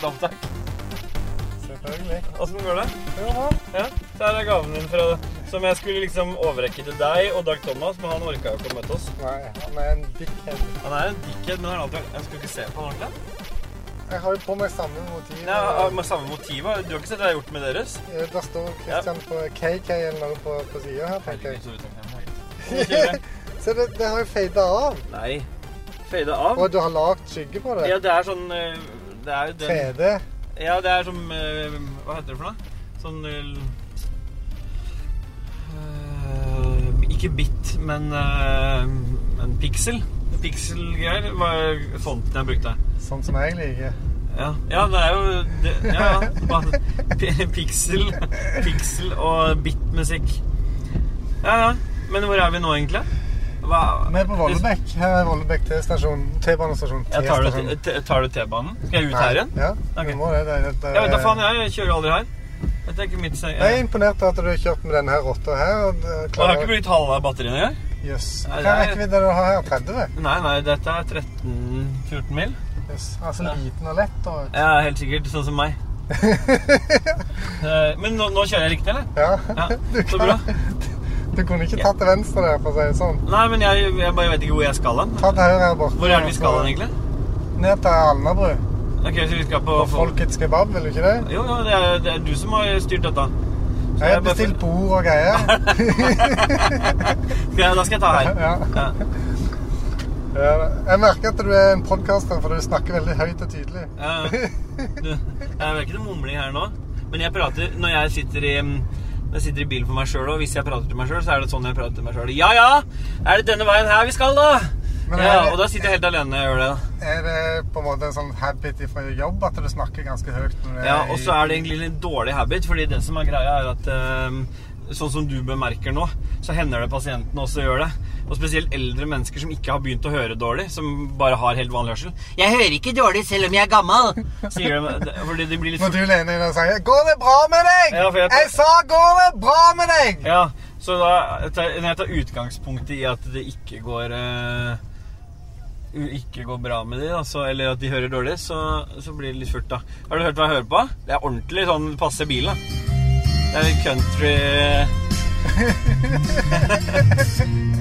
Har opptak? Selvfølgelig. Åssen går det? Jo da. Ja, Der er gaven din fra, som jeg skulle liksom overrekke til deg og Dag Thomas, men han orka jo ikke å møte oss. Nei, han er en dickhead. Han er en dickhead, men han alltid Jeg skulle ikke se på han ordentlig. Jeg har jo på meg samme motiv. Ja, med samme motiver. Du har ikke sett hva jeg har gjort med deres? Eh, Der står Christian på KK eller noe på, på sida her, tenker jeg. Så det, det har jo fada av. Nei. Fada av? Og du har lagd skygge på det. Ja, det er sånn eh, Det er jo den 3D. Ja, det er som eh, Hva heter det for noe? Sånn eh, Ikke bit, men eh, en pixel. greier, var fonten jeg brukte. Sånn som jeg liker. Ja, ja det er jo det, Ja, ja. Pixel, pixel og bitmusikk. Ja, ja. Men hvor er vi nå, egentlig? Hva, Vi er på Vollebekk. Her er Vollebekk T-stasjon. T-banestasjon. Ja, tar, du, T-banen? Skal jeg ut her igjen? Ja, okay. du må det. det, det, det Jeg vet da faen, jeg kjører aldri her. Dette er ikke mitt seg. Jeg er imponert over at du har kjørt med denne rotta her. Og Og jeg har ikke brukt halve batteriene engang. Jøss. Nei, Hva rekkevidde du har her? 30? Nei, nei, dette er 13-14 mil. Yes. Altså liten og lett. Og... Ja, helt sikkert. Sånn som meg. Eh, Men nå, nå kjører jeg riktig, eller? Ja. Ja, så bra. du kunne ikke tatt til venstre der, for å si det sånn. Nei, men jeg, jeg bare vet ikke hvor jeg skal hen. Ta til høyre her borte. Hvor er det vi skal hen, egentlig? Ned til Alnabru. Ok, så vi skal på... På Folkets kebab, vil du ikke det? Jo, jo, det er, det er du som har styrt dette. Så Jeg har bestilt bord og greier. Da skal jeg ta her. Ja. Ja. Jeg merker at du er en podcaster, for du snakker veldig høyt og tydelig. Ja. Du, jeg merker noe mumling her nå. Men jeg prater når jeg sitter i når jeg sitter i bilen for meg sjøl, og hvis jeg prater til meg sjøl, så er det sånn jeg prater til meg sjøl. Ja ja, er det denne veien her vi skal, da? Ja, er det- og da sitter jeg helt alene og gjør det. Er det på en måte en sånn habit fra jobb at du snakker ganske høyt? Ja, og så er det egentlig en dårlig habit, fordi det som er greia, er at um, sånn som du bemerker nå, så hender det pasientene også gjør det. Og spesielt eldre mennesker som ikke har begynt å høre dårlig, som bare har helt vanlig hørsel. 'Jeg hører ikke dårlig selv om jeg er gammel', sier de. Fordi de blir litt Når du lener inn og sier 'Går det bra med deg?' Ja, for jeg- jeg sa 'Går det bra med deg?' Ja, så da når jeg tar utgangspunkt i at det ikke går eh, ikke går bra med de, altså, eller at de hører dårlig, så, så blir det litt furt, da. Har du hørt hva jeg hører på? Det er ordentlig sånn passe bil, da. Det er litt country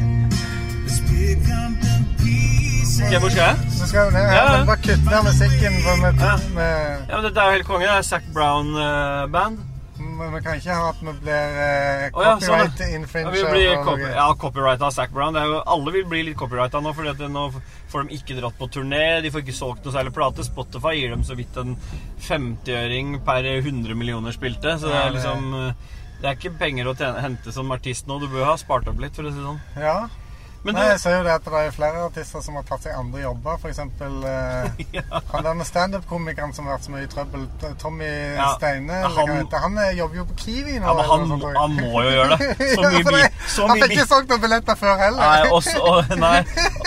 Hvor skal jeg? Så skal ned Ja, ja. bare kutt ned musikken. Med, Ja. Ja, men Dette er jo helt konge. Det er Zac Brown-band. men vi kan ikke ha at vi blir eh, Å, ja, sånn, ja. copyright blir copy, ja, copyrighta av Zac Brown. Det jo, alle vil bli litt copyrighta nå, for nå får de ikke dratt på turné. De får ikke solgt noe særlig plate. Spotify gir dem så vidt en 50-øring per 100 millioner spilte. Så det er liksom eh, Det er ikke penger å tjene, hente som artist nå. Du bør ha spart opp litt, for å si det sånn. Ja. Men Nei, jeg ser jo det at det er flere artister som har tatt seg andre jobber. Eksempel eh, ja. han denne standup-komikeren som har vært så mye i trøbbel, Tommy Ja, Steine. han- eller, han, eh, jobber jo på Kiwi nå. ja, men han, sånt, han må jo gjøre det. Så mye bil... Så han fikk ikke solgt noen billetter før heller. Nei, og så, og, nei,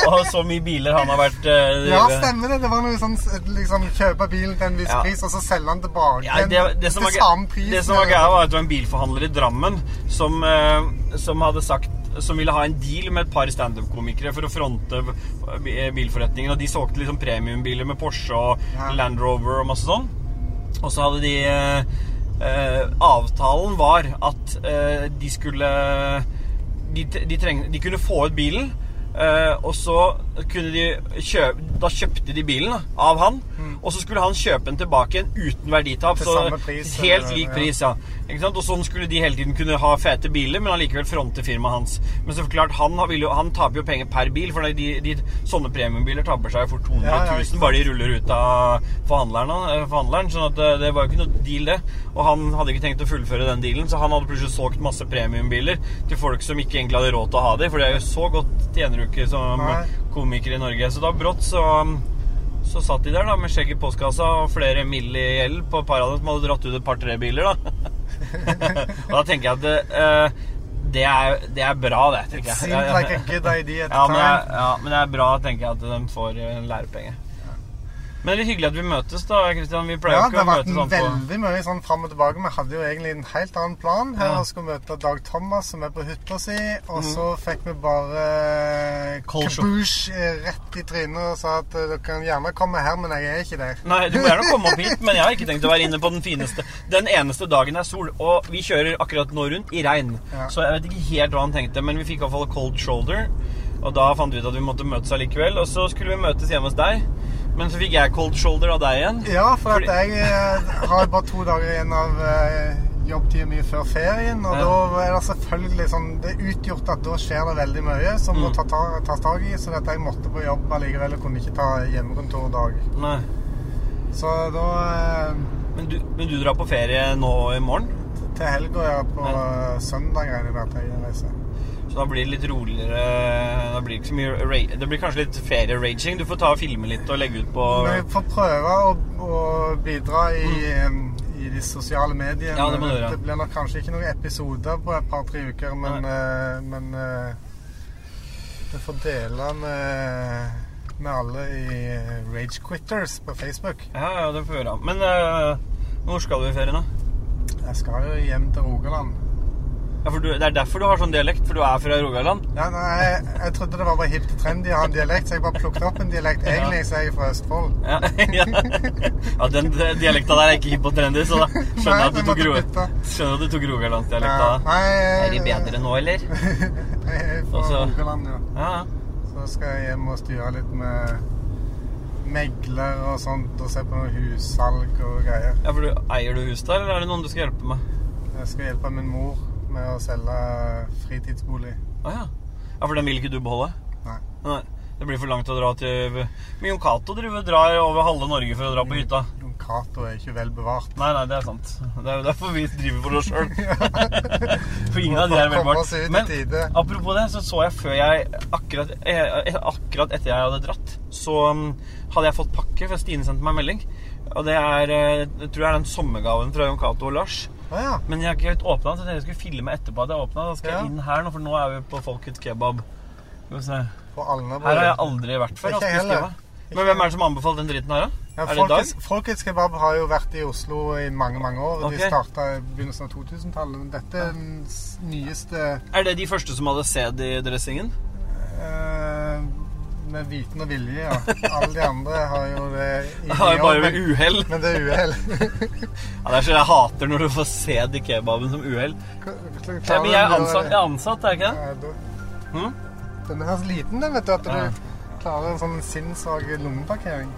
og så mye biler han har vært eh, Ja, stemmer det. Det var noe sånn liksom kjøpe bilen til en viss Ja. pris, og så selge den tilbake Ja, det, det, som var, til samme pris. det som var greia, var at det var en bilforhandler i Drammen som, eh, som hadde sagt som ville ha en deal med et par standup-komikere for å fronte bilforretningen. Og de solgte liksom premiumbiler med Porsche og Ja. Land Rover og masse sånn. Og så hadde de eh, eh, Avtalen var at eh, de skulle de, de, treng, de kunne få ut bilen, eh, og så kunne de kjøpe Da kjøpte de bilen da, av han, og så skulle han kjøpe den tilbake igjen uten verditap. Mm. Til så Helt lik pris, ja. Og sånn skulle de hele tiden kunne ha fete biler, men allikevel fronte firmaet hans. Men så klart, han, har- vil jo, han taper jo penger per bil, for de, de, sånne premiumbiler taper seg jo for 200 000 Ja, bare de ruller ut av forhandleren. eh, forhandleren sånn at det, det var jo ikke noe deal, det. Og han hadde ikke tenkt å fullføre den dealen, så han hadde plutselig solgt masse premiumbiler til folk som ikke egentlig hadde råd til å ha dem, for det er jo så godt tjener du ikke som Nei. komiker i Norge. Så da brått så så satt de der da med skjegg i postkassa og flere mill. i gjeld på et par av dem som hadde dratt ut et par-tre biler. da Og da tenker jeg at det, uh, det, er, det er bra, det. tenker jeg Seemed like a good idea at ja, the men, time. ja, men det er bra, tenker jeg, at de får lærepenge. Men det er hyggelig at vi møtes, da. Kristian. Vi pleier Ja, det ikke å møtes sånn på veldig mye sånn fram og tilbake. Vi hadde jo egentlig en helt annen plan. Her Ja. Vi skulle møte Dag Thomas, som er på hytta si. Og så fikk vi bare Mm. Kaboosh eh, rett i trynet og sa at eh, dere kan gjerne komme her, men jeg er ikke der. Nei, du må gjerne komme opp hit, men jeg har ikke tenkt å være inne på den fineste Den eneste dagen er sol, og vi kjører akkurat nå rundt i regn. Ja. Så jeg vet ikke helt hva han tenkte, men vi fikk i hvert fall cold shoulder. Og da fant vi ut at vi måtte møtes allikevel. Og så skulle vi møtes hjemme hos deg. Men så fikk jeg cold shoulder av deg igjen. Ja, for Fordi- at jeg eh, har bare to dager igjen av eh, jobbtida mi før ferien. Og Ja. da er det selvfølgelig sånn Det er utgjort at da skjer det veldig mye som må Mm. ta, ta, tas tak i. Så jeg måtte på jobb allikevel og kunne ikke ta hjemmekontordag. Nei. Så da eh, Men du, men du drar på ferie nå i morgen? Til helga, ja. På eh, søndag regner jeg med at jeg reiser. Så da blir det litt roligere Da blir det ikke så mye Det blir kanskje litt ferie-raging. Du får ta og filme litt og legge ut på Men jeg får prøve å, å bidra i, mm. i de sosiale mediene. Ja, det må du gjøre. det blir nok kanskje ikke noen episoder på et par-tre uker, men, uh, men uh, du får dele med, med alle i eh, Rage Quitters på Facebook. Ja, ja, det får vi gjøre. Men uh, hvor skal du i ferien, da? Jeg skal jo hjem til Rogaland. Ja, for du, Det er derfor du har sånn dialekt, for du er fra Rogaland? Ja, nei, jeg, jeg trodde det var bare hipt og trendy å ha en dialekt, så jeg bare plukket opp en dialekt. Egentlig så er jeg fra Østfold. Ja, ja. ja den dialekta der er ikke hipp og trendy, så da skjønner jeg at du tok, ro skjønner at du tok rogalandsdialekta. Ja, nei, Er de bedre nå, eller? Jeg er fra Og Rogaland, ja. Ja, ja. Så skal jeg hjem og styre litt med megler og sånt, og se på noe hussalg og greier. ja, for du, Eier du hus der, eller er det noen du skal hjelpe med? Jeg skal hjelpe min mor med å selge fritidsbolig. Ah, ja. ja, for den vil ikke du beholde? Nei. Nei. Det blir for langt å dra til Men Jon Cato drar over halve Norge for å dra på hytta. Jon Cato er ikke vel bevart. Nei, nei, det er sant. Det er jo derfor vi driver for oss sjøl. for ingen av de er velbart. Men apropos det, så så jeg før jeg akkurat, eh, akkurat etter jeg hadde dratt, så um, hadde jeg fått pakke, for Stine sendte meg en melding. Og det er eh, jeg tror jeg er den sommergaven fra Jon Cato og Lars. Ja. Men jeg har ikke helt åpna den, så jeg skulle filme etterpå at jeg åpna. Da skal Ja. jeg inn her nå, for nå er vi på Folkets kebab. Her har jeg aldri vært før. Ikke altså, heller. Men hvem er det som anbefaler den dritten her, da? Ja, er det Dag? Folkets, Folkets kebab har jo vært i Oslo i mange, mange år. Okay. De starta i begynnelsen av 2000-tallet. Dette er den nyeste Er det de første som hadde sæd i dressingen? eh, med viten og vilje, ja. Alle de andre har jo det i Det har jo bare ved uhell. Men det er uhell. Ja, det er så jeg hater når du får se i kebaben som uhell. Ja, men jeg er ansatt, jeg er ansatt, er jeg ikke det? Ja, Hm? Den er så liten, den, vet du, at Ja. du klarer en sånn sinnssvak lommeparkering.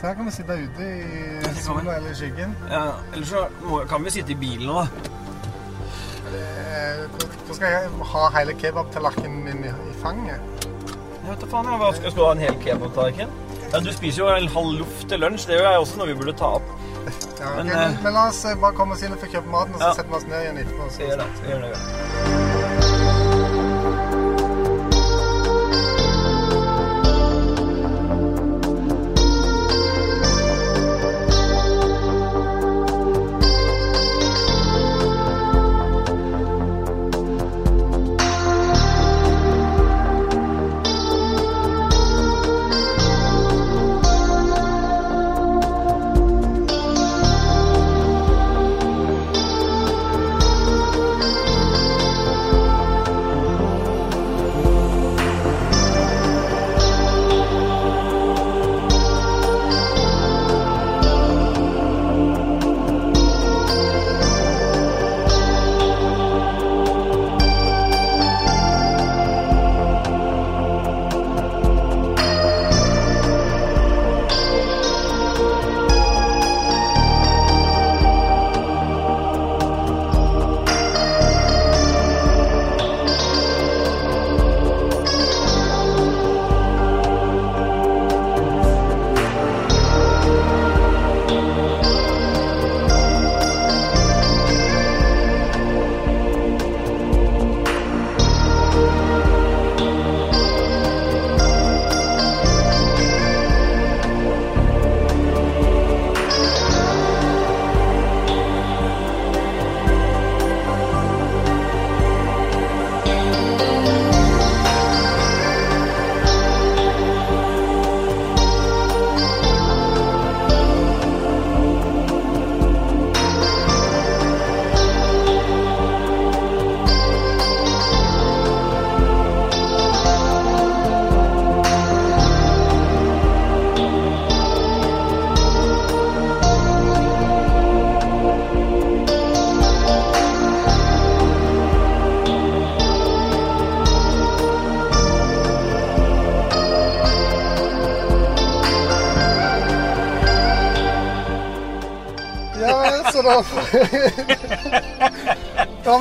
Så her kan vi sitte ute i sola eller i skyggen. Ja, Ellers så kan vi sitte i bilen nå, da. Eh, Hvor hvor skal jeg ha hele kebabtallerkenen min i fanget? Jeg vet da faen, jeg. Hva skal, skal du ha en hel kebabtallerken? Ja, du spiser jo en halv loff til lunsj. Det gjør jeg også, noe vi burde ta opp. Ja, Men, men, eh, men la oss eh, bare komme oss inn og få kjøpt maten, og så Ja. setter vi oss ned igjen etterpå. Så gjør det. Gjøre det.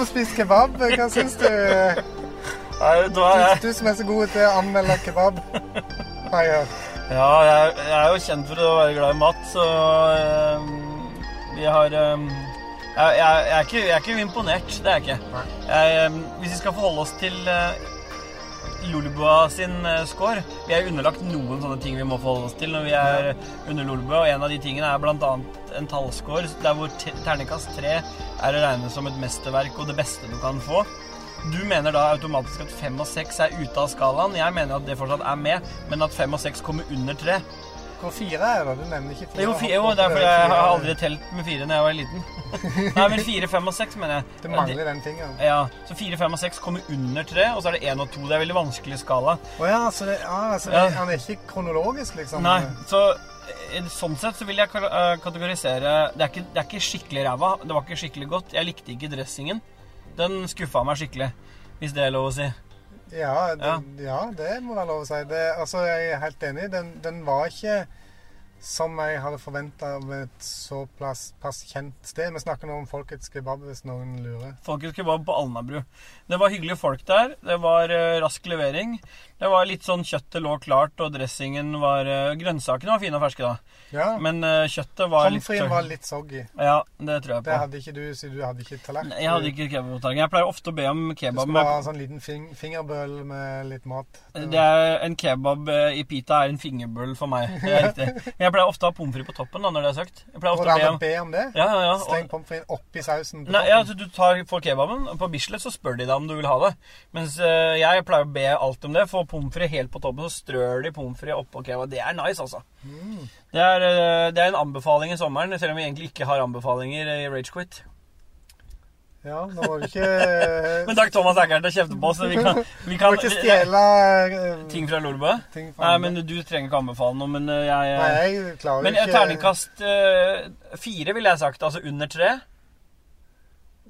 Har vi spist kebab. Hva syns du? Nei, da er jeg Du som er så god til å anmelde kebab. Hørt. Ja, jeg, jeg er jo kjent for å være glad i mat, så eh, vi har eh, jeg, jeg, er ikke, jeg er ikke imponert, det er jeg ikke. Jeg, eh, hvis vi skal forholde oss til uh, Lolbua sin eh, score Vi er underlagt noen sånne ting vi må forholde oss til når vi er under Lolbua, og en av de tingene er bl.a. en tallscore der hvor ternekast terningkast tre er å regne som et mesterverk og det beste du kan få. Du mener da automatisk at fem og seks er ute av skalaen. Jeg mener at det fortsatt er med, men at fem og seks kommer under tre. Hvor fire er det? Du nevner ikke fire. Jo, fire, jo, det er fordi jeg har aldri telt med fire når jeg var liten. Nei, men fire, fem og seks, mener jeg. Det mangler den fingeren. Ja, Så fire, fem og seks kommer under tre, og så er det én og to. Det er veldig vanskelig skala. Å ja, så det, ja, altså, det- han er ikke kronologisk, liksom? Nei, så eh, Sånn sett så vil jeg eh, kategorisere det er, ikke, det er ikke skikkelig ræva. Det var ikke skikkelig godt. Jeg likte ikke dressingen. Den skuffa meg skikkelig, hvis det er lov å si. Ja, det, ja. det må være lov å si. Det, altså, jeg er helt enig. Den, den var ikke som jeg hadde forventa av et såpass pass kjent sted. Vi snakker nå om Folkets kebab, hvis noen lurer. Folkets kebab på Alnabru. Det var hyggelige folk der. Det var eh, rask levering. Det var litt sånn kjøttet lå klart, og dressingen var eh, Grønnsakene var fine og ferske, da. Ja. Men uh, kjøttet var Pommes frites var litt soggy. Ja, det tror jeg Det på. hadde ikke du, siden du hadde ikke tallerken. Jeg hadde ikke kebabtallerken. Jeg pleier ofte å be om kebab. Du skal skulle ha en sånn liten fing fingerbøl med litt mat. det er, En kebab eh, i pita er en fingerbøl for meg. Det er riktig. Jeg pleier ofte å ha pommes frites på toppen. da, når det er søkt. Jeg pleier ofte å be om be om det? Ja, ja, ja. Sleng Og, pommes frites oppi sausen? på nei, ja, du tar, får kebaben. På Bislett så spør de deg om du vil ha det. Mens uh, jeg pleier å be alt om det. Få pommes frites helt på toppen, så strør de pommes frites oppå kebab. Det er nice, altså. Mm. Det er, eh, det er en anbefaling i sommeren, selv om vi egentlig ikke har anbefalinger i Ragequit. Ja, nå var vi ikke Men takk, Thomas er og kjefte på oss, vi kan, vi kan ikke stjele eh, ting fra Lolbø. Nei, men du trenger ikke anbefale noe, men eh, jeg Nei, jeg klarer Men eh, ikke terningkast uh, fire, ville jeg sagt. Altså under tre.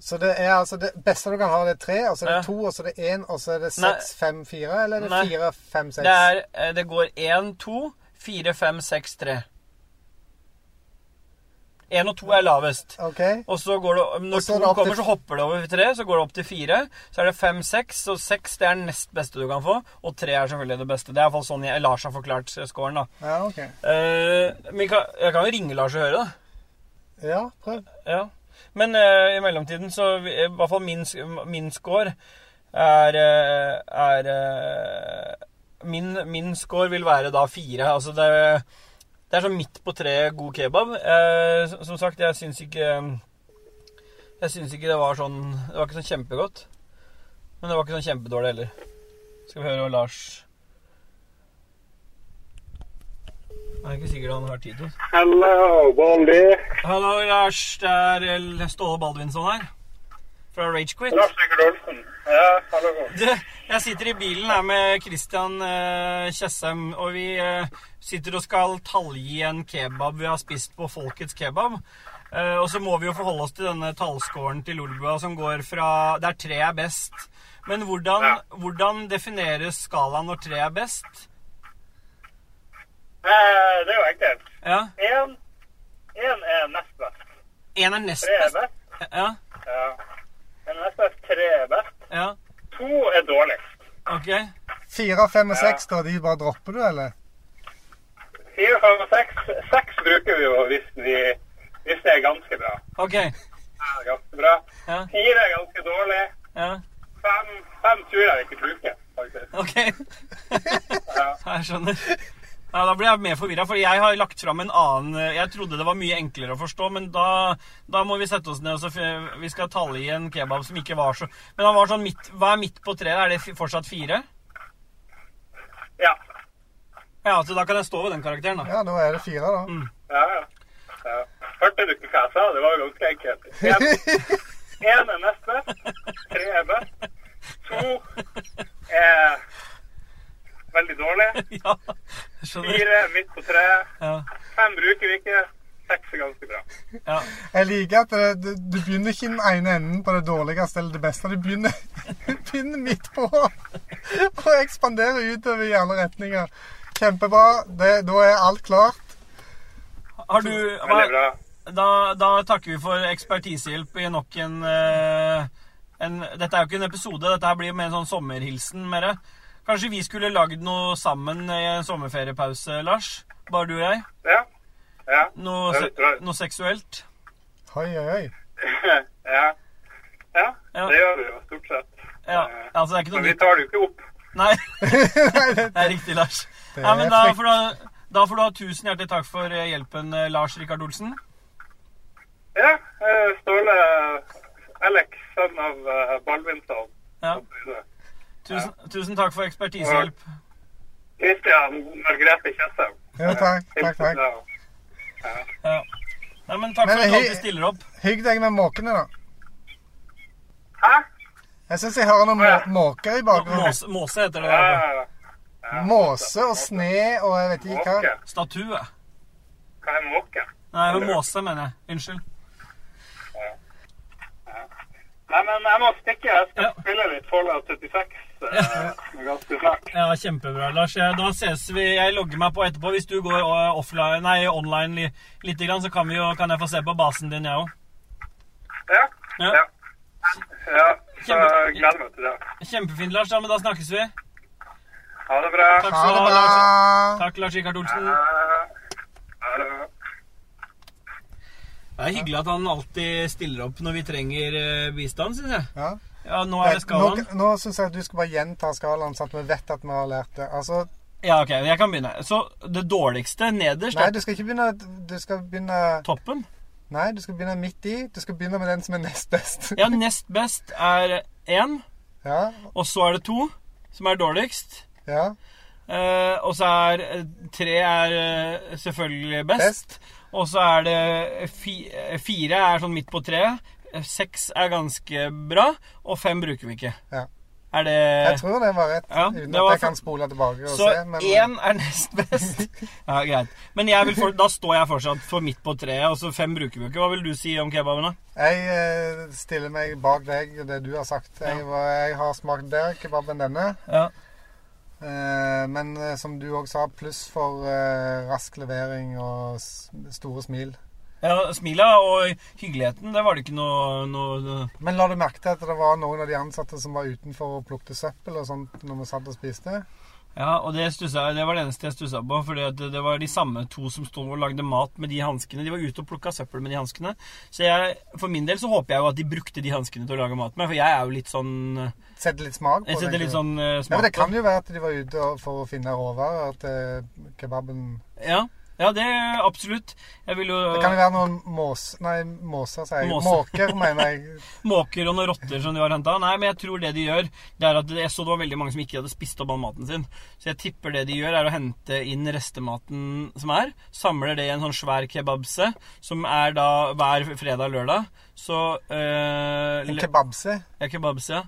Så det er altså det beste du kan ha, det er tre, og så er det Ja. to, og så er det én, og så er det seks, fem, fire? Eller er det Nei. fire, fem, seks? Det, er, eh, det går én, to, fire, fem, seks, tre. Én og to er lavest. OK. Og så går det, Når to kommer, så hopper det over tre. Så går det opp til fire. Så er det fem, seks. Og seks det er den nest beste du kan få. Og tre er selvfølgelig det beste. Det er iallfall sånn jeg, Lars har forklart scoren. da. Ja, OK. Eh, men kan, jeg kan jo ringe Lars og høre, da. Ja, prøv. Ja. Men eh, i mellomtiden så I hvert fall min, min score er, eh, er eh, min, min score vil være da fire. Altså det, det er sånn midt på tre god kebab. Eh, som sagt, jeg syns ikke Jeg syns ikke det var sånn Det var ikke sånn kjempegodt. Men det var ikke sånn kjempedårlig heller. Skal vi høre hva Lars Jeg er ikke sikkert han har tid til det. Hello, Baldi. Hallo, Lars. Det er eh, Ståle Baldvinsson her. Fra Ragequit. Lars Sigurd Olsen. Ja, hallo. Du, jeg sitter i bilen her med Christian eh, Tjessem, og vi eh, sitter og skal tallgi en kebab vi har spist på Folkets kebab. Eh, og så må vi jo forholde oss til denne tallskåren til Lolbua som går fra der tre er best. Men hvordan, Ja. hvordan defineres skalaen når tre er best? Eh, det er jo enkelt. Ja. Én én er nest best. Én er nest Tre er best. best. Ja. Ja. En nest best, tre er best. Ja. To er dårligst. Ok. Fire, fem og Ja. seks, da? De bare dropper du, eller? Fire, fem og seks. Seks bruker vi jo hvis, vi, hvis det er ganske bra. Ok. Ja, ganske bra. Ja. Fire er ganske dårlig. Ja. Fem, fem tror jeg ikke bruker, faktisk. Ok. Ja. Jeg skjønner. Ja, Da blir jeg mer forvirra, for jeg har lagt fram en annen Jeg trodde det var mye enklere å forstå, men da, da må vi sette oss ned og så Vi skal talle i en kebab som ikke var så Men han var sånn midt Hva er midt på treet? Er det fortsatt fire? ja. Ja, så da kan jeg stå ved den karakteren, da. Ja, da er det fire, da. Mm. Ja, ja. ja. Hørte du ikke hva jeg sa? Det var jo ganske enkelt. En, en er neste. Tre er best. To er veldig dårlig. Ja. Fire midt på treet. Ja, Fem bruker vi ikke. Seks er ganske bra. ja. Jeg liker at det, du, du begynner ikke i den ene enden på det dårligste eller det beste. Du begynner, du begynner midt på og ekspanderer utover i alle retninger. Kjempebra. Det, da er alt klart. Har du Veldig bra. da, da takker vi for ekspertisehjelp i nok en, eh, en Dette er jo ikke en episode, dette her blir mer en sånn sommerhilsen. Mere. Kanskje vi skulle lagd noe sammen i en sommerferiepause, Lars? Bare du og jeg? Ja. Ja. Noe, se, noe seksuelt? Hei, hei, hei. ja. ja. Ja. Det gjør vi jo stort sett. Ja, Eh, altså det er ikke Men vi tar det jo ikke opp. Nei, det, det er riktig, Lars. Ja, men da får, du ha, da får du ha tusen hjertelig takk for eh, hjelpen, eh, Lars Rikard Olsen. Ja. Ståle Alex, sønn av Baldvinsson. Ja, tusen, tusen takk for ekspertisehjelp. Kristian Margrethe Tjessem. Jo, takk. Takk, takk. Ja. Nei, men takk Men for at du alltid stiller opp. Hygg deg med måkene, da. Hæ? Jeg syns jeg hører noen må- måker i bakgrunnen. Måse, måse heter det. Ja, ja, ja. Måse og sne og jeg vet ikke hva. Statue. Hva er måke? Nei, det var måse, mener jeg. Unnskyld. Nei, men jeg må stikke. Jeg skal Ja. spille litt Fallout 76 eh, ganske snart. Ja, kjempebra, Lars. Da ses vi. Jeg logger meg på etterpå. Hvis du går eh, offline, nei, online li, lite grann, så kan, vi jo, kan jeg få se på basen din, jeg òg. Ja. Ja. Ja. ja. Så gleder meg til det. Kjempefint, Lars. Ja, men da snakkes vi. Ha det bra. Takk Ha skal du det ha, Lars. bra. Takk, Lars Rikard Olsen. Ha det. Det er hyggelig at han alltid stiller opp når vi trenger eh, bistand, syns jeg. Ja. Ja, nå er det skalaen. nå syns jeg at du skal bare gjenta skalaen, sånn at vi vet at vi har lært det. Altså, Ja, ok, jeg kan begynne. Så det dårligste nederst nei, du skal ikke begynne Du skal begynne toppen. Nei, du skal begynne midt i. Du skal begynne med den som er nest best. Ja, nest best er én, Ja. og så er det to, som er dårligst. ja. Eh, og så er eh, tre er eh, selvfølgelig best. Best. Og så er det fi, eh, fire er sånn midt på treet. Seks er ganske bra, og fem bruker vi ikke. Ja. Er det Jeg tror det var rett, Ja, uten det at jeg kan spole tilbake og Så se. Så én er nest best. Ja, greit. Men jeg vil for, da står jeg fortsatt for midt på treet, og så fem bruker vi ikke. Hva vil du si om kebaben, da? jeg eh, stiller meg bak deg og det du har sagt. Jeg, jeg har smakt der kebab enn denne. Ja. Eh, men eh, som du òg sa, pluss for rask levering og store smil. Ja Smila og hyggeligheten, det var det ikke noe, noe Men la du merke til at det var noen av de ansatte som var utenfor og plukket søppel og sånt når vi satt og spiste? Ja, og det, stusset, det var det eneste jeg stussa på. For det var de samme to som sto og lagde mat med de hanskene. De var ute og plukka søppel med de hanskene. Så jeg, for min del så håper jeg jo at de brukte de hanskene til å lage mat med. For jeg er jo litt sånn Sette litt smak på setter litt sånn uh, Ja, men Det kan jo være at de var ute for å finne råvarer til kebaben. Ja, ja, det er absolutt. Jeg vil jo Det kan jo være noen mås... Nei, måser, sier jeg. Måser. Måker, mener jeg. Måker og noen rotter som de har henta. Nei, men jeg tror det de gjør, det er at jeg så det var veldig mange som ikke hadde spist opp all maten sin. Så jeg tipper det de gjør, er å hente inn restematen som er. Samler det i en sånn svær kebabse, som er da hver fredag og lørdag. Så eh, En kebabse. Ja, kebabse, ja.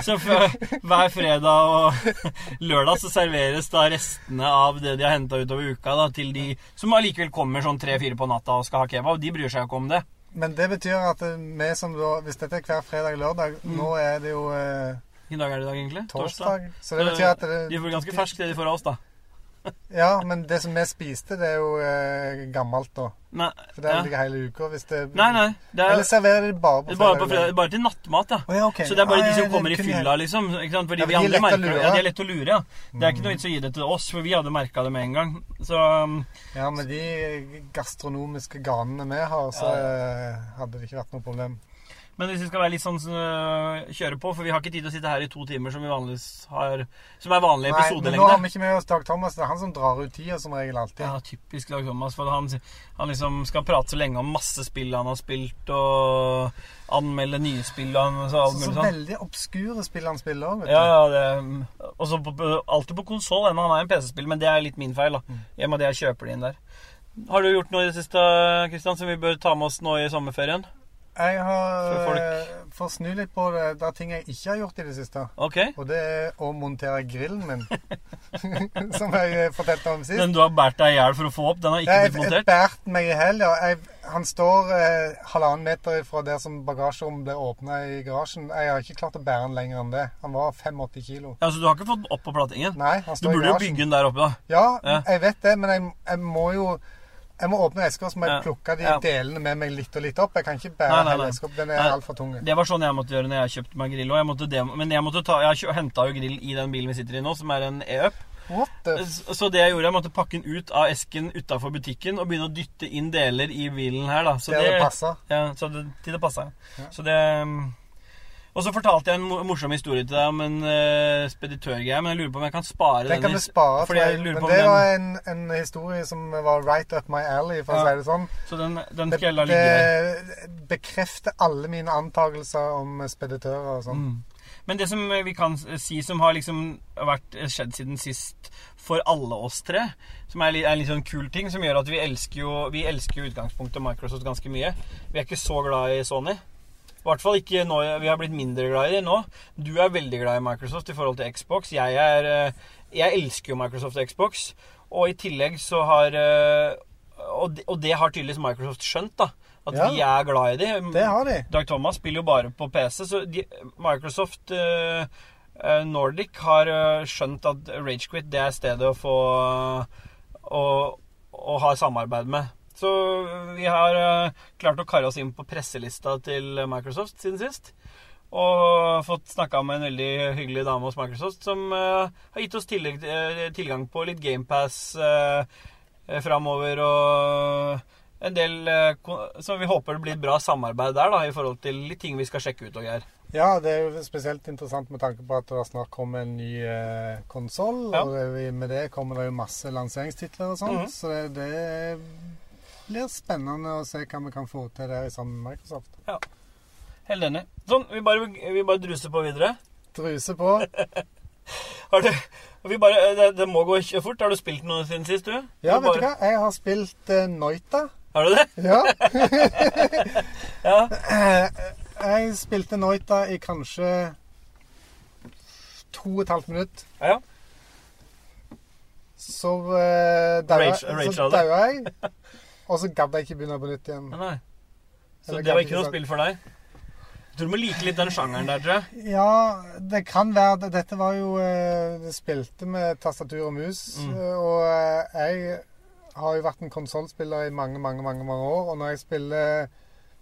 Så hver fredag og lørdag så serveres da restene av det de har henta utover uka, da, til de som allikevel kommer sånn tre-fire på natta og skal ha kebab. De bryr seg jo ikke om det. Men det betyr at eh, vi som da Hvis dette er hver fredag-lørdag, Mm. nå er det jo eh, Hvilken dag er det i dag, egentlig? torsdag. Så det betyr at det, De får ganske ferskt, det de får av oss, da. Ja, men det som vi spiste, det er jo eh, gammelt, da. Nei, For det ja. ikke hele uka. Hvis det nei, nei. Det er, Eller serverer de bare på er bare, på fredag? fredag, bare til nattmat, ja. Oh, ja, okay. Så det er bare Ah, de som ja, kommer i fylla, liksom. Ikke sant? Fordi Ja, vi andre merker det. Ja, de er lett å lure, ja. Det er ikke noe vits å gi det til oss, for vi hadde merka det med en gang. Så um, Ja, med de gastronomiske ganene vi har, så eh, hadde det ikke vært noe problem. Men hvis vi skal være litt sånn øh, kjøre på, for vi har ikke tid til å sitte her i to timer som har Som er vanlig Nei, men nå har vi ikke med oss Dag Thomas. Det er han som drar ut tida som regel alltid. Ja, typisk Dag Thomas. For han, han liksom skal prate så lenge om masse spill han har spilt, og anmelde nye spill og så Så, så sånn. veldig obskure spill han spiller vet Ja, du. ja, det Og så på- på- alltid på konsoll ennå. Han er en PC-spill, men det er litt min feil. da Mm. I og med at jeg kjøper det inn der. Har du gjort noe i det siste Kristian, som vi bør ta med oss nå i sommerferien? Jeg har For eh, å snu litt på det, det er ting jeg ikke har gjort i det siste. Ok. Og det er å montere grillen min. som jeg eh, fortalte om sist. Den du har båret deg i hjel for å få opp, den har ikke Jeg blitt jeg har bært meg i hjel, ja. Han står eh, halvannen meter fra der som bagasjerommet ble åpna i garasjen. Jeg har ikke klart å bære den lenger enn det. Han var 85 kilo. Ja, Så du har ikke fått den opp på platingen? Nei, han Du står i burde jo bygge den der oppe, da. Ja, Ja. jeg vet det, men jeg, jeg må jo Jeg må åpne eska, så må jeg plukke de Ja. delene med meg litt og litt opp. Jeg kan ikke bære Nei, nei, hele nei. eska opp. Den er altfor tung. Det var sånn jeg måtte gjøre når jeg kjøpte meg grill. Og jeg men jeg måtte ta Jeg henta jo grill i den bilen vi sitter i nå, som er en E-up. Så det jeg gjorde, jeg måtte pakke den ut av esken utafor butikken og begynne å dytte inn deler i bilen her, da. Så det, det passa. Ja, så det, til det passa. Ja. Så det um, Og så fortalte jeg en morsom historie til deg om en uh, speditørgreie, men jeg lurer på om jeg kan spare Den kan du spare, fordi jeg lurer Men på det den, var en, en historie som var right up my alley, for Ja. å si det sånn. Så den, den skal jeg la ligge det bekrefter alle mine antakelser om speditører og sånn. Mm. Men det som vi kan si som har liksom vært skjedd siden sist for alle oss tre, som er er en litt sånn kul ting, som gjør at vi elsker jo Vi elsker jo utgangspunktet Microsoft ganske mye. Vi er ikke så glad i Sony. I hvert fall ikke nå. Vi har blitt mindre glad i det nå. Du er veldig glad i Microsoft i forhold til Xbox. Jeg er eh, Jeg elsker jo Microsoft og Xbox. Og i tillegg så har eh, Og det, og det har tydeligvis Microsoft skjønt, da. At Ja. vi er glad i det. Det har de. Dag Thomas spiller jo bare på PC, så de, Microsoft eh, Nordic har skjønt at Ragequit det er stedet å få å, å ha samarbeid med. Så vi har eh, klart å karre oss inn på presselista til Microsoft siden sist. Og fått snakka med en veldig hyggelig dame hos Microsoft som eh, har gitt oss eh, tilgang på litt GamePass uh, framover og en del som Så vi håper det blir bra samarbeid der, da, i forhold til litt ting vi skal sjekke ut og greier. Ja, det er jo spesielt interessant med tanke på at det snart kommer en ny eh, konsoll. Ja. Og med det kommer det jo masse lanseringstitler og sånt. -hmm. Så det, det blir spennende å se hva vi kan få til der sammen med Microsoft. Ja. Helt enig. Sånn, vi bare, vi bare druser på videre. Druse på. Har du, vi bare, det, det må gå fort. Har du spilt noe siden sist, du? Ja, Du vet du hva? Jeg har spilt uh, Noita. Har du det? Ja. Ja. jeg spilte Noita i kanskje to og et halvt minutt. ja. Så uh, av daua jeg. Og så gadd jeg ikke begynne på nytt igjen. Nei. Så Eller det var ikke noe sånn- spill for deg? Jeg tror du må like litt den sjangeren der, tror jeg. Ja, det kan være det. Dette var jo eh, Det spilte med tastatur og mus. Mm. eh, Og eh, jeg har jo vært en konsollspiller i mange, mange, mange mange år. Og når jeg spiller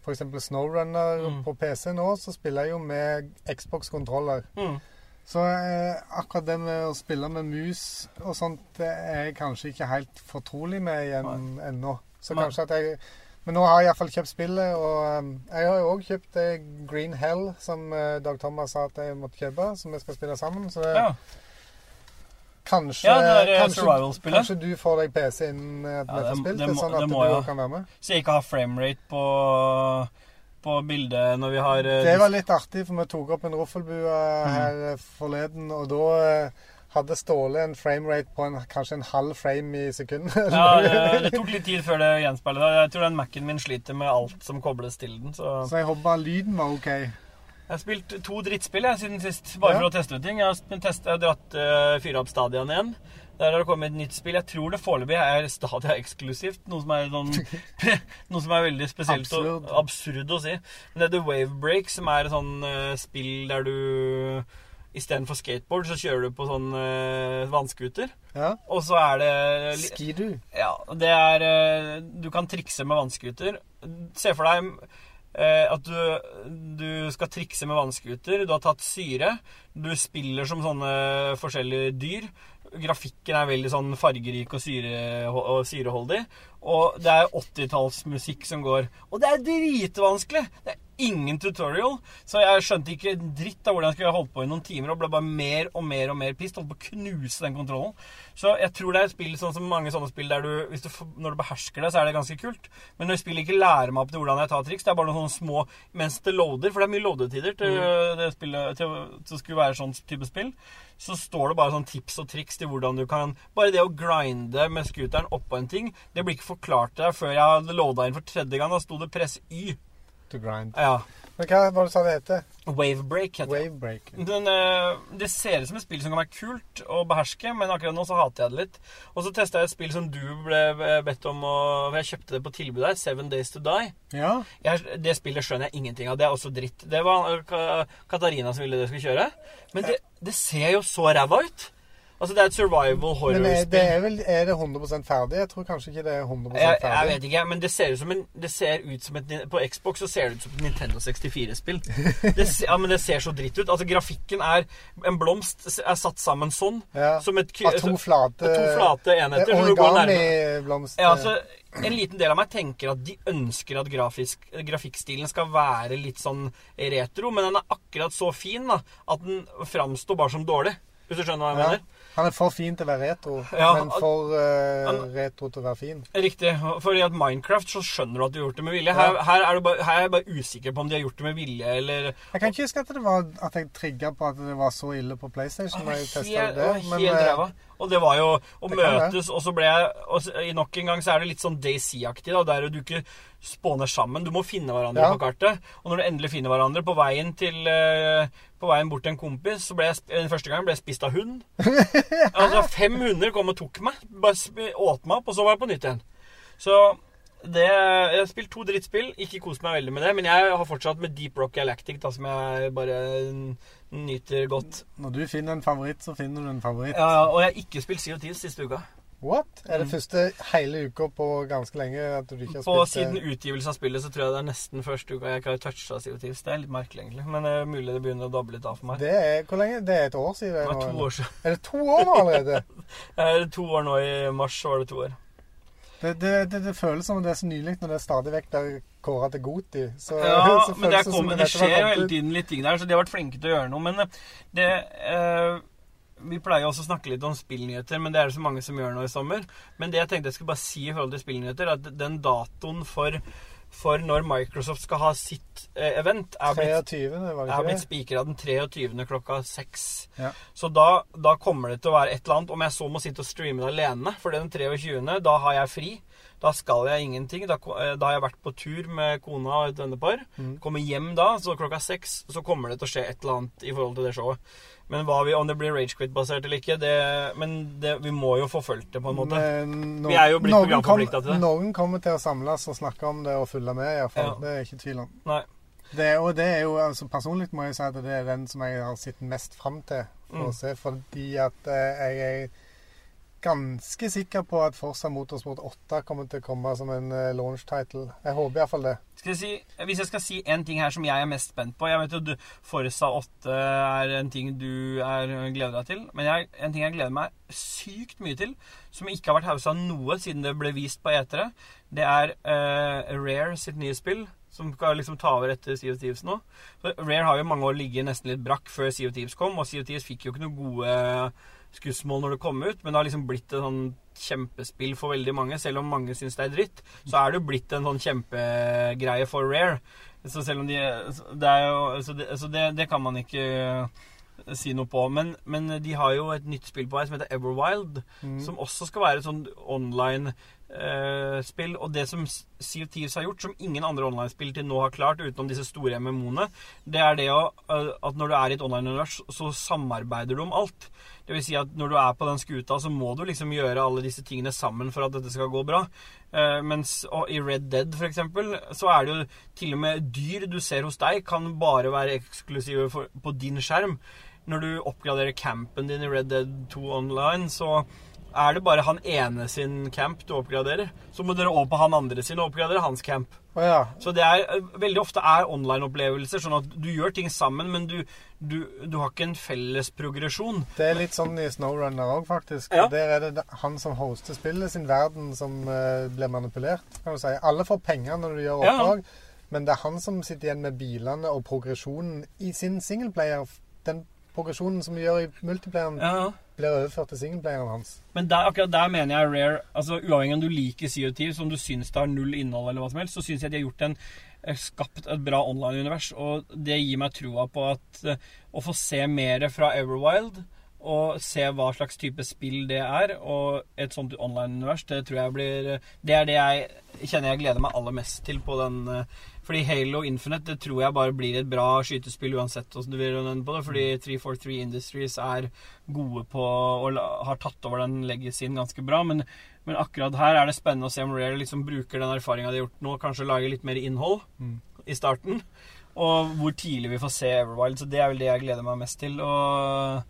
f.eks. Snowrunner Mm. på PC nå, så spiller jeg jo med Xbox-kontroller. Mm. Så eh, akkurat det med å spille med mus og sånt, det er jeg kanskje ikke helt fortrolig med igjen ennå. Så Nei. kanskje at jeg Men nå har jeg iallfall kjøpt spillet, og um, jeg har jo òg kjøpt det Green Hell som uh, Dag Thomas sa at jeg måtte kjøpe, som vi skal spille sammen. Så det, Ja. kanskje, Ja, eh, kanskje, kanskje du får deg PC innen at ja, vi får spilt det sånn at du må jeg òg kan være med. Så jeg ikke har framerate på, på bildet når vi har eh, Det var litt artig, for vi tok opp en roffelbue Mm. her eh, forleden, og da eh, hadde Ståle en framerate på en, kanskje en halv frame i sekundet. ja, det, det tok litt tid før det gjenspeilet. Jeg tror den Mac-en min sliter med alt som kobles til den. Så Så jeg håper bare lyden var OK. Jeg har spilt to drittspill jeg, siden sist, bare Ja. for å teste ut ting. Jeg har, testet, jeg har dratt uh, fyra opp Stadiaen igjen. Der har det kommet et nytt spill. Jeg tror det foreløpig er Stadia eksklusivt. Noe som er, noen, noe som er veldig spesielt Absurd. og absurd å si. Men det er The Wave Break, som er et sånn uh, spill der du Istedenfor skateboard, så kjører du på sånn uh, vannskuter. Ja. Og så er det Skidoo. Ja, det er uh, Du kan trikse med vannskuter. Se for deg uh, at du, du skal trikse med vannskuter. Du har tatt syre. Du spiller som sånne forskjellige dyr. Grafikken er veldig sånn fargerik og, syre, og syreholdig. Og det er 80-tallsmusikk som går. Og det er dritvanskelig! Det er ingen tutorial. Så jeg skjønte ikke dritt av hvordan jeg skulle holdt på i noen timer, og ble bare mer og mer og mer pissed. Holdt på å knuse den kontrollen. Så jeg tror det er et spill sånn som mange sånne spill der du, du når du behersker det, så er det ganske kult. Men når spillet ikke lærer meg opp til hvordan jeg tar triks, det er bare noen sånne små mens det loader, for det er mye loadetider til det spillet til, til skulle være sånn type spill, så står det bare sånn tips og triks til hvordan du kan Bare det å grinde med scooteren oppå en ting, det blir ikke forklart til deg før jeg hadde loada inn for tredje gang. Da sto det 'press Y'. To grind. Ja. Men hva var det sa det heter? Wavebreak heter det. Wavebreak. Den, eh, det ser ut som et spill som kan være kult å beherske, men akkurat nå så hater jeg det litt. Og så testa jeg et spill som du ble bedt om å For jeg kjøpte det på tilbud her. Seven Days To Die. Ja. Jeg, det spillet skjønner jeg ingenting av. Det er også dritt. Det var eh, Katarina som ville det skulle kjøre. Men det, det ser jo så ræva ut. Altså, det er et survival Men er, horror-spill. det er, vel, er det 100% ferdig? Jeg tror kanskje ikke det er 100 Jeg, jeg vet ikke, men det ser ut som en det ser ut som et, På Xbox så ser det ut som et Nintendo 64-spill. Ja, men det ser så dritt ut. Altså, grafikken er En blomst er satt sammen sånn. Ja. Som et Av to flate, to flate enheter. er. Origami-blomster. Ja, altså, en liten del av meg tenker at de ønsker at grafisk, grafikkstilen skal være litt sånn retro, men den er akkurat så fin da, at den framstår bare som dårlig. Hvis du skjønner hva jeg Ja. mener? Han er for fin til å være retro, Ja, men for uh, han- retro til å være fin. Riktig. for at Minecraft så skjønner du at du har gjort det med vilje. Her, her, er, du bare, her er jeg bare usikker på om de har gjort det med vilje, eller Jeg kan ikke huske at det var at jeg trigga på at det var så ille på PlayStation. når jeg Helt, det, men, helt ræva. Og det var jo å møtes, og så ble jeg og i Nok en gang så er det litt sånn Daisy-aktig, da, der du ikke spåner sammen. Du må finne hverandre Ja. på kartet. Og når du endelig finner hverandre på veien til eh, På veien bort til en kompis, så ble jeg den første gangen ble jeg spist av hund. altså fem hunder kom og tok meg. Bare åt meg opp, og så var jeg på nytt igjen. Så det, jeg har spilt to drittspill. Ikke kost meg veldig med det. Men jeg har fortsatt med Deep Rock Galactic, da, som jeg bare nyter godt. Når du finner en favoritt, så finner du en favoritt. Ja, ja, og jeg har ikke spilt Sea of Thieves siste uka. What? Er det første hele uka på ganske lenge at du ikke har Mm. På spilt Siden det? utgivelse av spillet så tror jeg det er nesten første uka jeg ikke har toucha Sea of Thieves. Det er litt merkelig, egentlig. Men det er mulig det begynner å dabbe litt av for meg. Det er hvor lenge? Det er et år siden? Det nå, to år siden. Er det to år nå allerede? Eh, To år nå i mars så var det to år. Det, det, det, det føles som det er så nylig når det er stadig vekk der kåra til Goti. Så, Ja, så men det, kommet, det skjer jo hele tiden litt ting der, så de har vært flinke til å gjøre noe. Men eh, det eh, Vi pleier også å snakke litt om spillnyheter, men det er det så mange som gjør nå i sommer. Men det jeg tenkte jeg skulle bare si i forhold til spillnyheter, er at den datoen for, for når Microsoft skal ha sitt eh, event, er blitt 23., var Jeg har blitt spikra den 23. klokka 6. Ja. Så da, da kommer det til å være et eller annet. Om jeg så må sitte og streame det alene, for den 23., da har jeg fri. Da skal jeg ingenting. Da, eh, da har jeg vært på tur med kona og et vennepar. Mm. Kommer hjem da, så klokka seks så kommer det til å skje et eller annet i forhold til det showet. Men hva vi, om det blir Ragequit-basert eller ikke, det, men det, vi må jo få fulgt det på en måte. No- Vi er jo blitt programforplikta til det. Noen kommer til å samles og snakke om det og følge med, iallfall. Ja. Det er jeg ikke tvil om. Nei. Det, og det er jo, altså Personlig må jeg si at det er den som jeg har sett mest fram til for Mm. å se, fordi at eh, jeg er ganske sikker på at Forza Motorsport 8 kommer til å komme som en eh, launch title. Jeg håper iallfall det. Jeg si, hvis jeg skal si en ting her som jeg er mest spent på Jeg vet jo du, Forza 8 er en ting du er, gleder deg til. Men jeg, en ting jeg gleder meg sykt mye til, som ikke har vært haussa noe siden det ble vist på etere, det er uh, Rare sitt nye spill. Som skal liksom ta over etter Sea of nå. Rare har jo mange år ligget nesten litt brakk før Sea of kom, og Sea of fikk jo ikke noe gode skussmål når det kom ut, men det har liksom blitt et sånn kjempespill for veldig mange. Selv om mange syns det er dritt, så er det jo blitt en sånn kjempegreie for Rare. Så selv om de Det er jo Så det, så det, det kan man ikke eh, si noe på. Men, men de har jo et nytt spill på vei som heter Everwild, Mm. som også skal være et sånn online eh, spill. Og det som Sea of Thieves har gjort, som ingen andre online-spill til nå har klart, utenom disse store MMO-ene, det er det å, eh, at når du er i et online-univers, så samarbeider du om alt. Det vil si at når du er på den skuta, så må du liksom gjøre alle disse tingene sammen for at dette skal gå bra. Uh, mens i Red Dead, for eksempel, så er det jo til og med dyr du ser hos deg, kan bare være eksklusive for, på din skjerm. Når du oppgraderer campen din i Red Dead 2 online, så er det bare han ene sin camp du oppgraderer. Så må dere over på han andre sin og oppgradere hans camp. Å ja. Så det er eh, veldig ofte er online-opplevelser, sånn at du gjør ting sammen, men du, du, du har ikke en felles progresjon. Det er litt sånn i Snowrunner òg, faktisk. Ja. Der er det han som hoster spillet, sin verden, som uh, blir manipulert, kan du si. Alle får penger når du gjør Ja. oppdrag, men det er han som sitter igjen med bilene og progresjonen i sin singleplayer. Den progresjonen som vi gjør i multiplayeren, Ja, blir overført til singleplayeren hans. Men der, akkurat der mener jeg Rare altså Uavhengig om du liker CO2, som du syns det har null innhold, eller hva som helst, så syns jeg de har gjort en eh, skapt et bra online-univers. Og det gir meg troa på at eh, å få se mer fra Everwild, og se hva slags type spill det er, og et sånt online-univers, det tror jeg blir Det er det jeg kjenner jeg gleder meg aller mest til på den eh, Fordi Halo Infinite det tror jeg bare blir et bra skytespill uansett hvordan du vil runde på det. Fordi 343 Industries er gode på og har tatt over den legacyen ganske bra. Men, men akkurat her er det spennende å se om Rare liksom bruker den erfaringa de har gjort nå, kanskje lage litt mer innhold Mm. i starten. Og hvor tidlig vi får se Everwild. Så det er vel det jeg gleder meg mest til. Og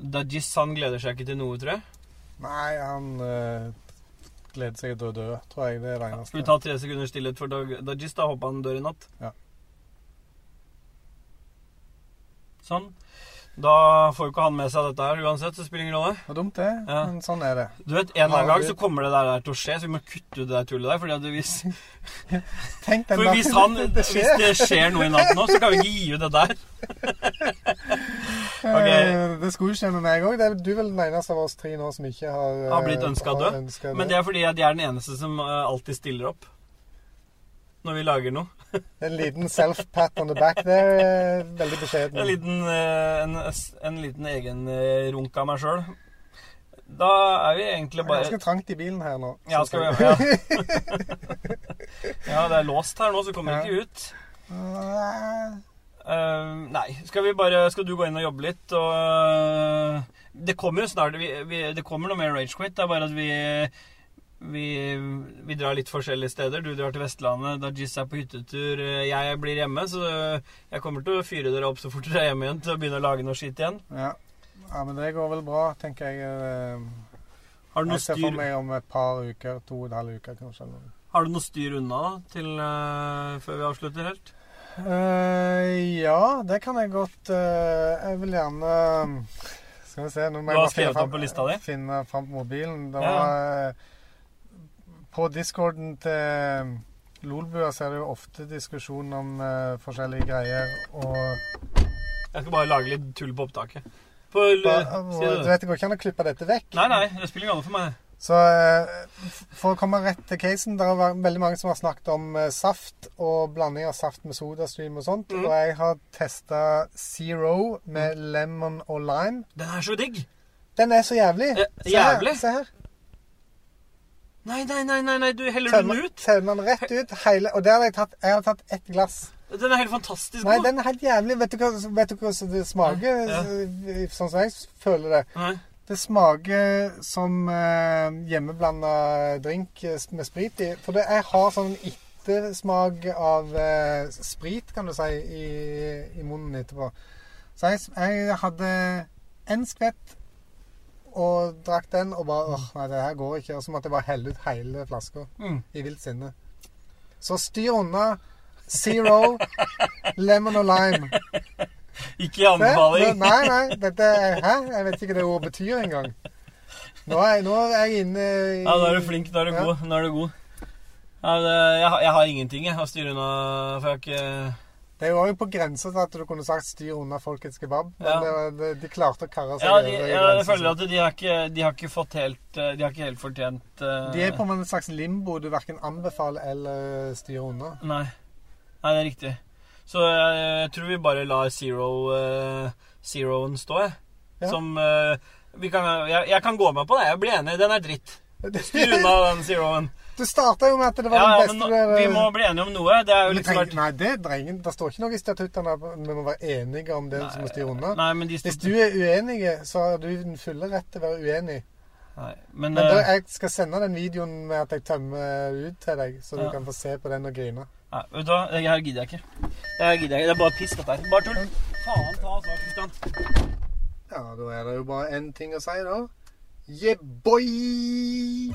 Dajis han gleder seg ikke til noe, tror jeg. Nei, han øh, gleder seg til å dø, tror jeg. Det er det Skal vi ta tre sekunder stillhet for Dag- Dajis? Da håper han dør i natt. Ja. Sånn. Da får jo ikke han med seg dette her uansett, så det spiller ingen rolle. Det var dumt, det. Ja. Men sånn er det. Du vet, En eller annen gang så kommer det der, der til å skje, så vi må kutte ut det der tullet der. Fordi at hvis, Tenk den for hvis, han, det hvis det skjer noe i natt nå, så kan vi ikke gi ut det der. Ok. Eh, Det skulle jo skje med meg òg. Du er vel den eneste av oss tre nå som ikke har eh, Har blitt ønsket har død. Men det er fordi jeg er den eneste som eh, alltid stiller opp når vi lager noe. En liten self-pat on the back der. Veldig beskjeden. En liten, en, en liten egen eh, runk av meg sjøl. Da er vi egentlig Det er bare ganske trangt i bilen her nå. Ja, skal vi ja. ja, det er låst her nå, så kommer vi ikke ut. Eh, nei, skal vi bare Skal du gå inn og jobbe litt, og uh, Det kommer jo snart vi, vi, Det kommer noe mer Ragequit. Det er bare at vi vi, vi drar litt forskjellige steder. Du drar til Vestlandet, Dajis er på hyttetur. eh, Jeg blir hjemme, så jeg kommer til å fyre dere opp så fort dere er hjemme igjen til å begynne å lage noe skitt igjen. Ja. ja, men det går vel bra, tenker jeg. Har du noe Jeg ser for meg om et par uker. To og en halv uke, kanskje. har du noe styr unna til, uh, før vi avslutter helt? Eh, ja, det kan jeg godt. Uh, jeg vil gjerne Skal vi se nå må Du jeg har skrevet opp på lista di? Finne fram mobilen. Det var eh, På discorden til Lolbua så er det jo ofte diskusjon om forskjellige greier. Og Jeg skal bare lage litt tull på opptaket. På, ba, og, du vet, Det går ikke an å klippe dette vekk. Nei, nei, det spiller ingen rolle for meg. Så eh, for å komme rett til casen Det er veldig mange som har snakket om eh, saft og blanding av saft med sodastream og sånt. Mm. Og jeg har testa Zero med lemon og lime. Den er så digg! Den er så jævlig. Eh, jævlig? Se her. Nei, nei, nei, nei, nei. du heller Tømmer den ut. tømmer den rett ut. Hele, og der har jeg tatt, jeg har tatt ett glass. Den er helt fantastisk Nei, den er helt jævlig. Vet du hva, vet du hvordan det smaker? Ja. Sånn som jeg føler det. Nei. Det smaker som eh, hjemmeblanda drink med sprit i. For det, jeg har sånn ettersmak av eh, sprit, kan du si, i, i munnen etterpå. Så jeg, jeg hadde en skvett og drakk den og bare åh, nei, det her går ikke. Og så måtte jeg bare helle ut hele flaska Mm. i vilt sinne. Så styr unna. Zero, lemon og lime. Ikke i anbefaling. Nei, nei. Dette er, hæ? Jeg vet ikke hva det ordet betyr engang. Nå er, nå er jeg inne i Ja, da er du flink. Da er du Ja. god. Nå er du god. Ja, det, jeg, har- jeg har ingenting jeg, å styre unna, for jeg har ikke Det var jo på grensa til at du kunne sagt 'styr unna folkets kebab'. Men Ja. det var, det, de klarte å karre seg Ja, de, over Ja, jeg, føler at de har ikke, de har ikke fått helt eh, De har ikke helt fortjent uh... De er på en slags limbo du verken anbefaler eller styrer unna. Nei. Nei, det er riktig. Så jeg, jeg tror vi bare lar zero, eh, zeroen stå, jeg. Ja. Som eh, vi kan, jeg, jeg kan gå med på det. Jeg blir enig. Den er dritt. Styr unna den zeroen. Du starta jo med at det var Ja, ja, den men beste nå, vi må bli enige om noe. Det er jo Men liksom trenger- Nei, det, trenger, det står ikke noe i statuttene at vi må være enige om det som må styre unna. Nei, men de Hvis du er uenig, så har du den fulle rett til å være uenig. Nei, men, Men da, eh, jeg skal sende den videoen med at jeg tømmer ut til deg, så du kan få se på den og grine. Nei, vet du hva? Det her gidder jeg ikke. Det her gidder jeg ikke. Det er bare piss, dette her. Bare tull. Faen ta oss av, Kristian. Ja, da er det jo bare én ting å si, da. Yeah, boy!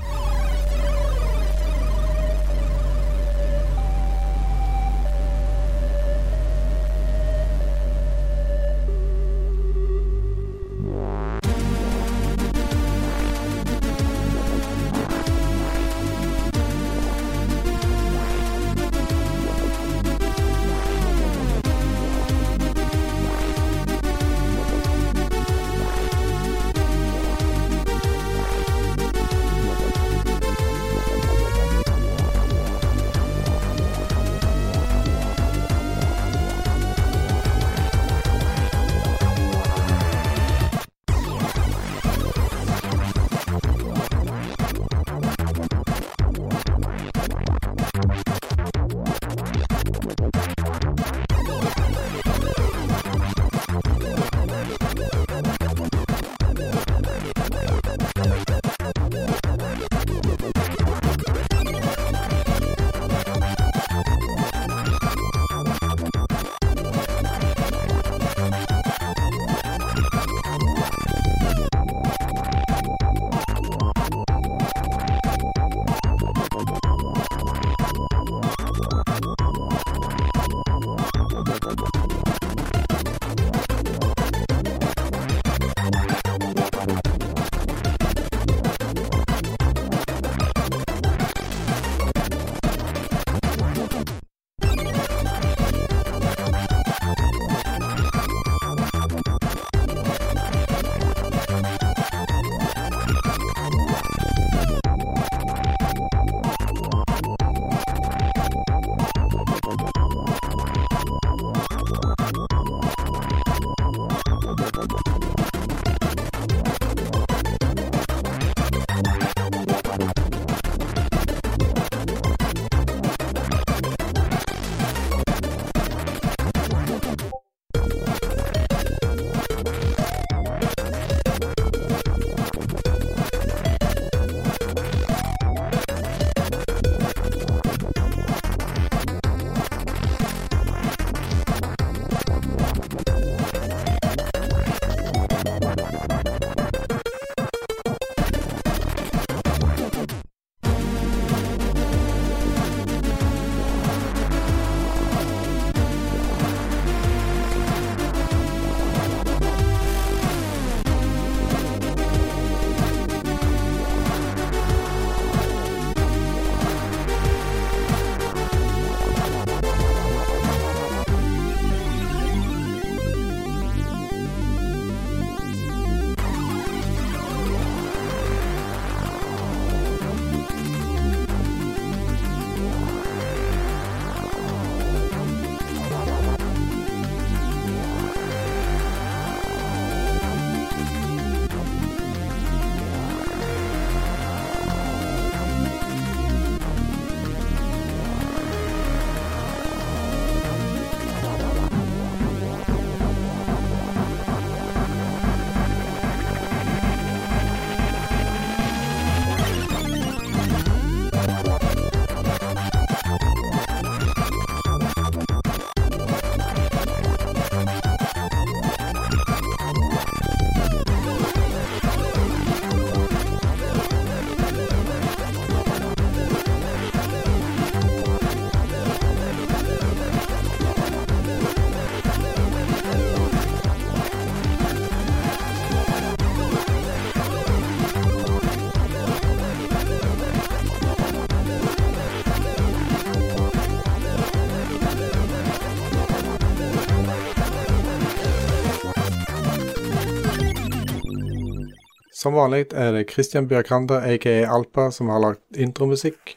Som vanlig er det Christian Bjørkander, aka Alpa, som har lagt intromusikk.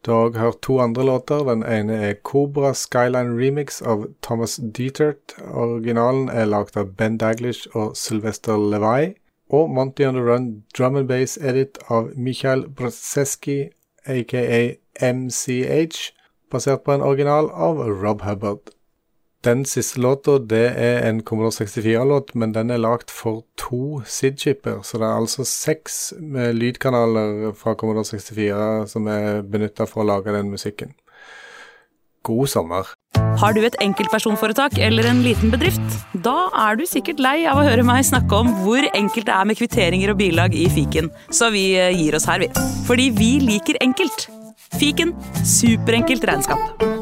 Du har òg hørt to andre låter. Den ene er Cobra Skyline Remix av Thomas Dietert. Originalen er lagd av Ben Daglish og Sylvester Levi. Og Monty on the Run Drum and Bass Edit av Michael Brzeski, aka MCH, basert på en original av Rob Hubbard. Den siste låta det er en Commodore 64-låt, men den er lagd for to SID-chipper. Så det er altså seks lydkanaler fra Commodore 64 som er benytta for å lage den musikken. God sommer. Har du et enkeltpersonforetak eller en liten bedrift? Da er du sikkert lei av å høre meg snakke om hvor enkelt det er med kvitteringer og bilag i fiken, så vi eh, gir oss her, vi. Fordi vi liker enkelt. Fiken superenkelt regnskap.